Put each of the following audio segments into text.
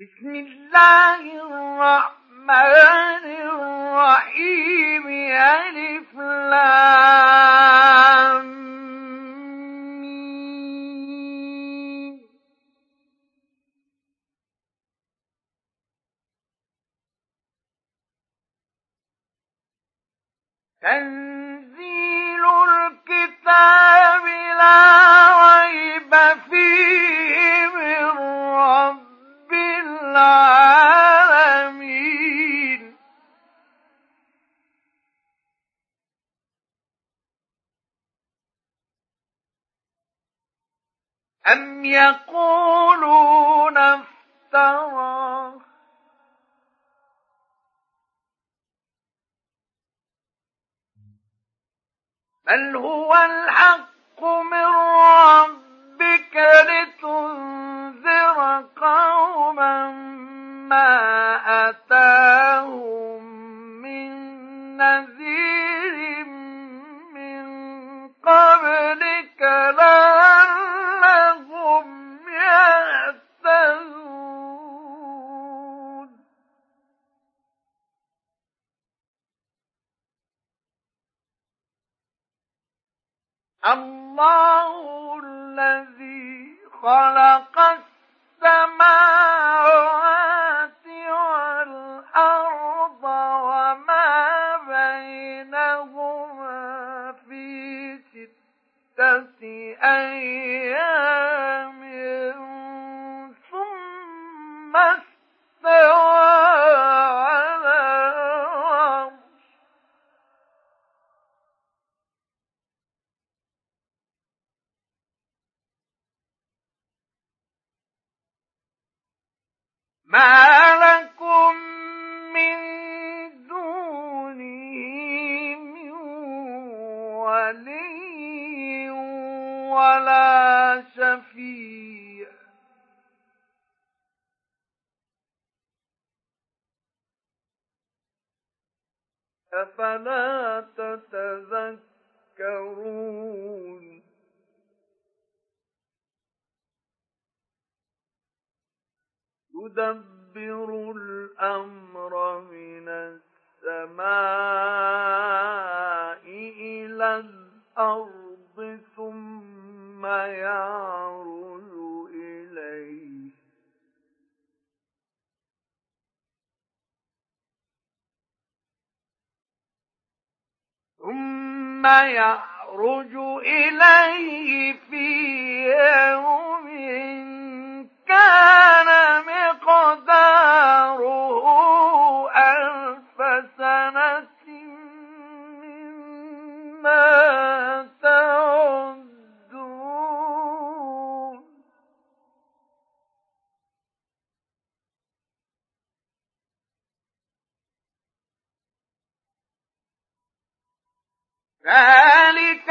بسم الله الرحمن الرحيم. ألف لام تنزيل الكتاب لا ريب فيه. العالمين. أم يقولون افتراه بل هو الحق من ربك لتنذر قوما ما أتاهم من نذير من قبلك لعلهم يهتدون. الله الذي خلق السماوات ما يدبر الأمر من السماء إلى الأرض ثم يعرج إليه. ثم يعرج إليه في يوم كان مقداره ألف سنة مما تعدون. ذلك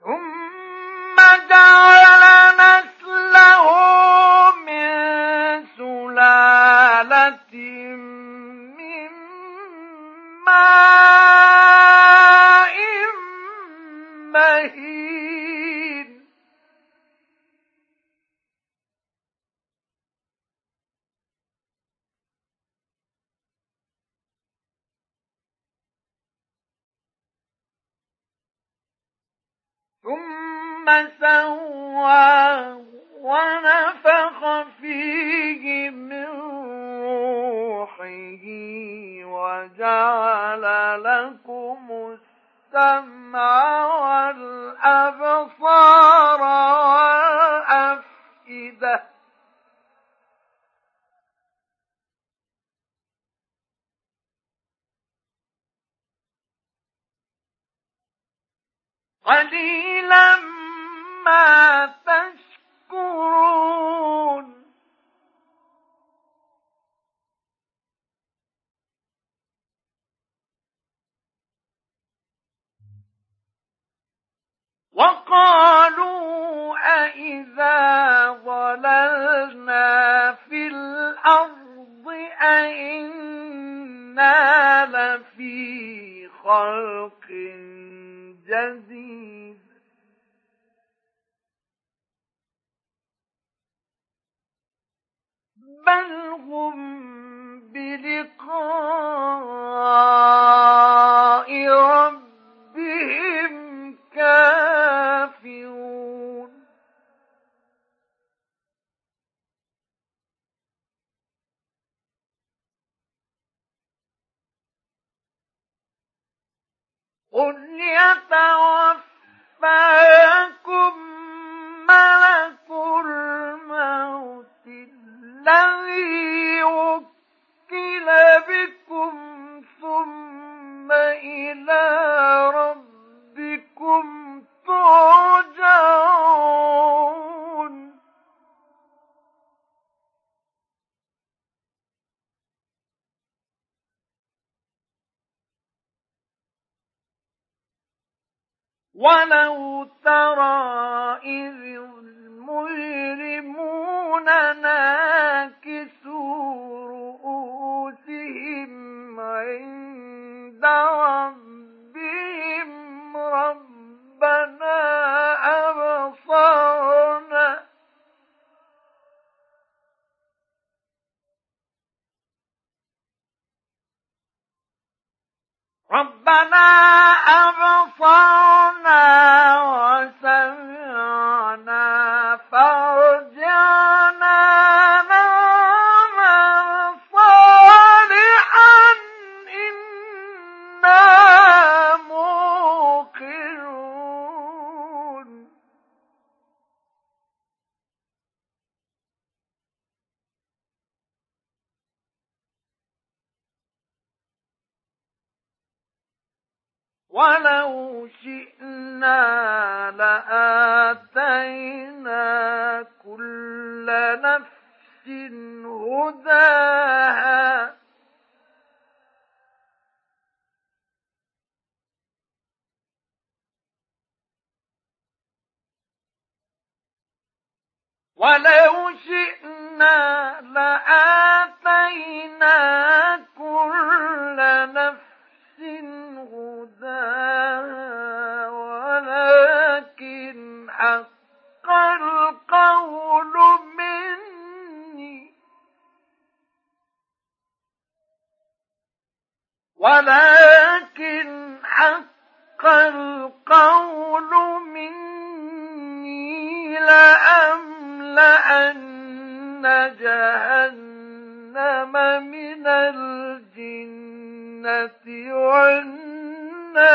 ثم ثم سواه ونفخ فيه من روحه وجعل لكم السمع والأبصار قليلا ما تشكرون. ولو ترى إذ المجرمون ناكسوا رؤوسهم عند ربهم ربنا ربنا أبصرنا وسمعنا ولو شئنا لأ جهنم من الجنة والناس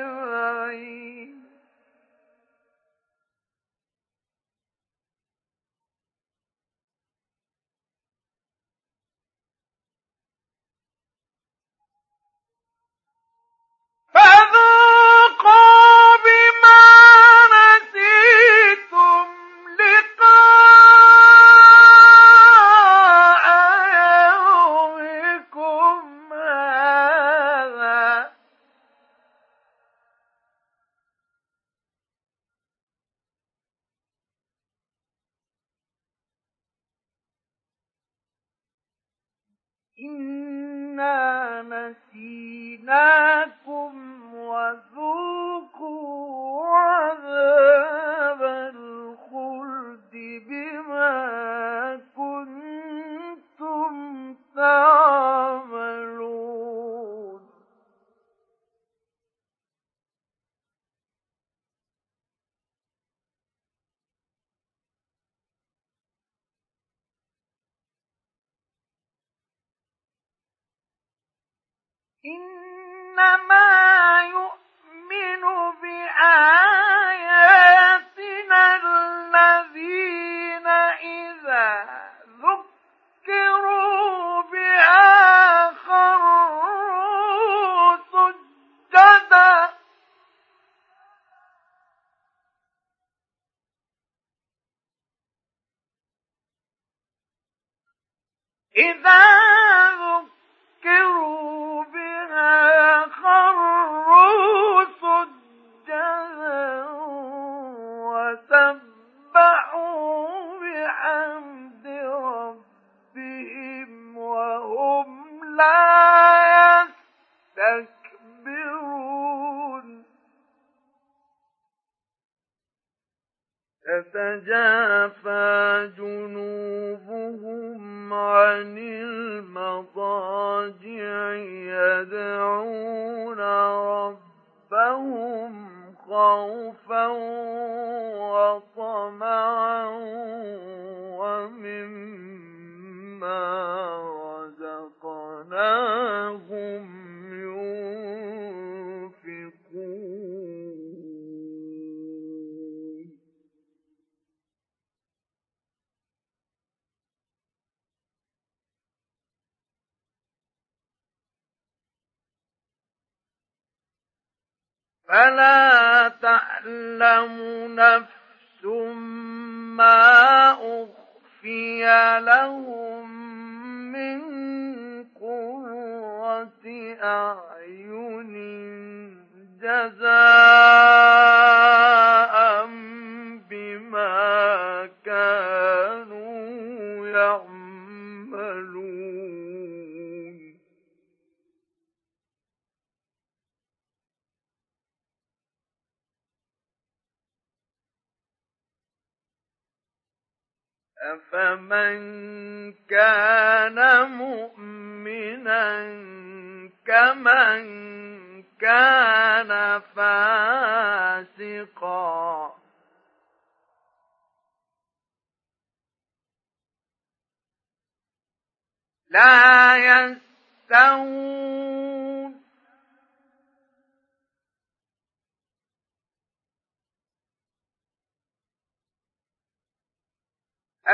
أجمعين. فذوقوا بما إنا نسيناك لا فلا تعلم نفس ما أخفي لهم من قرة أعين جزاء بما أفمن كان مؤمنا كمن كان فاسقا لا يستوون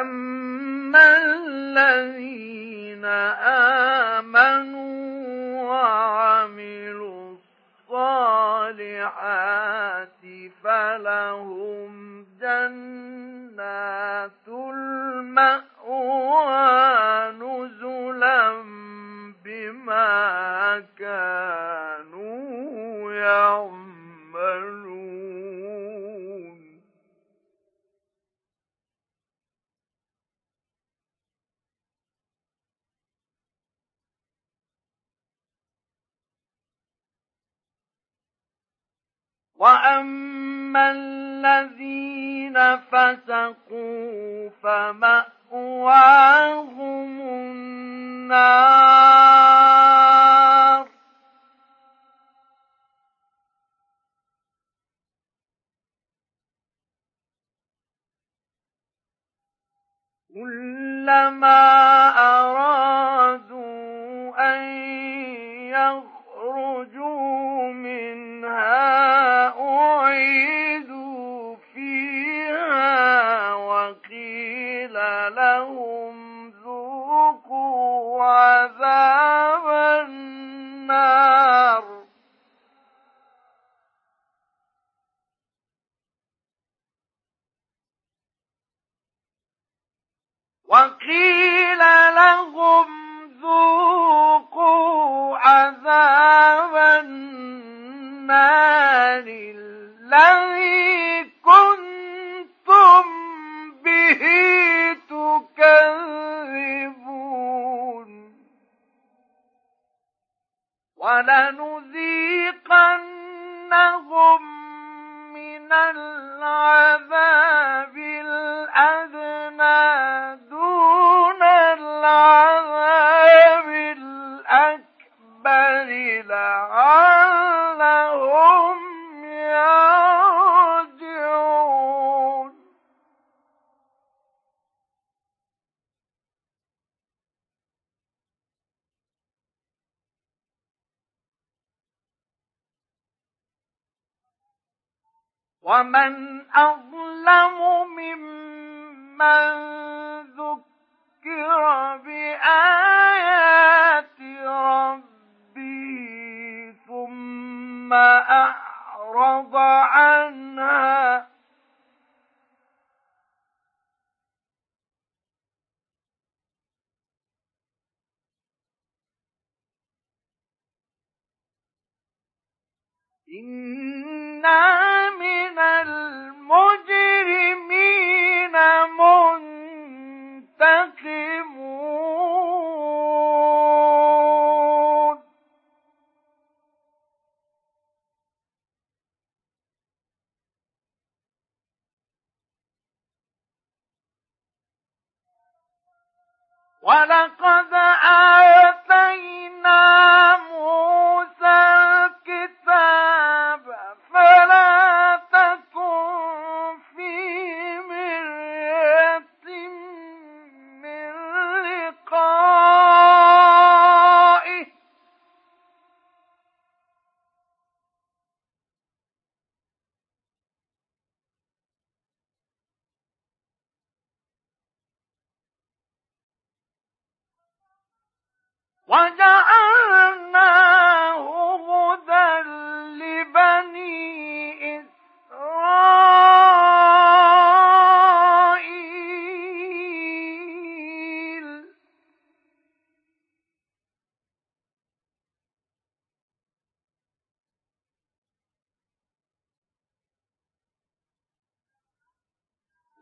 أما الذين آمنوا فمأواهم النار. كلما وقيل لهم ذوقوا ومن أظلم ممن ذكر بآيات ربي ثم أعرض عنها. إن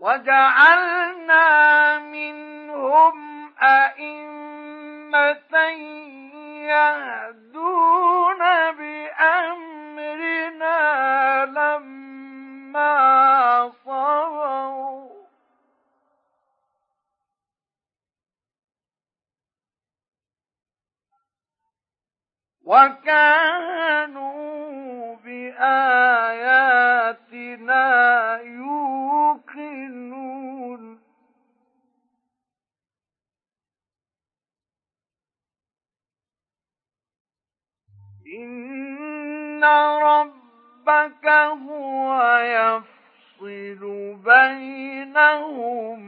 وجعلنا منهم أئمة يهدون بأمرنا لما صبروا. وكانوا بآياتنا يوقنون إن ربك هو يفصل بينهم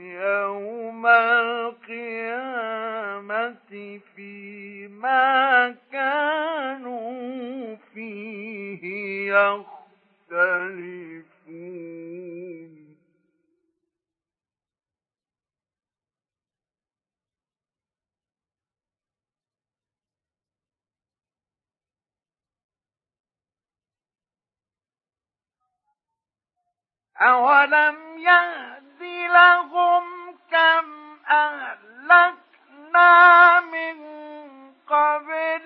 يوم القيامة فيما كانوا فيه يختلفون أولم يهد لهم كم أهلكنا من قبلهم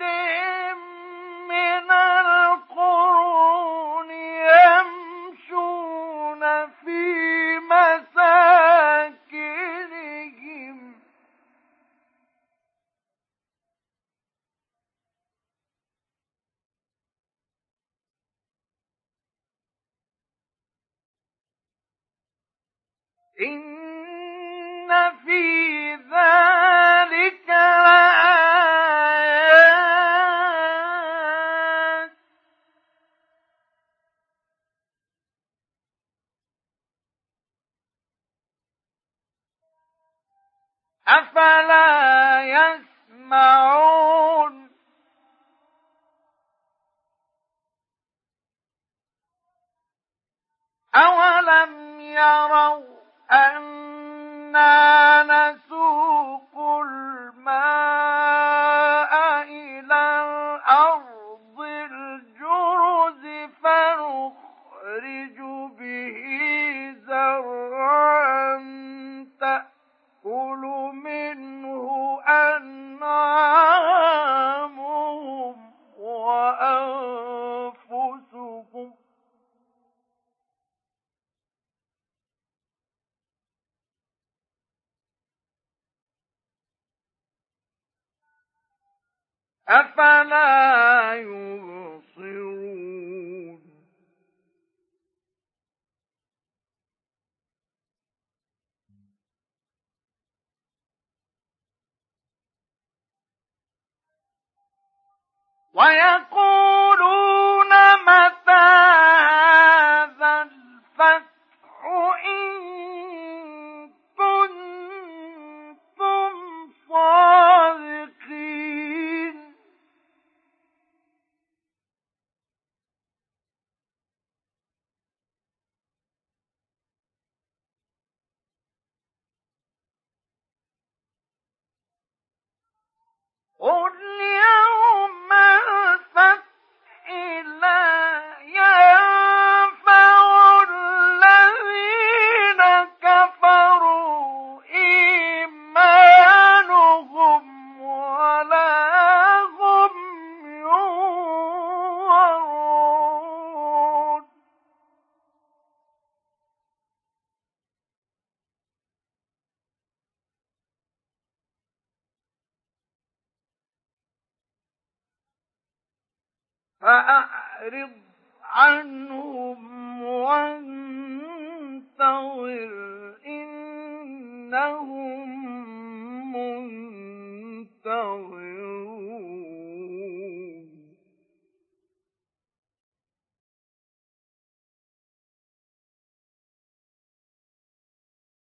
ويقولون فأعرض عنهم وانتظر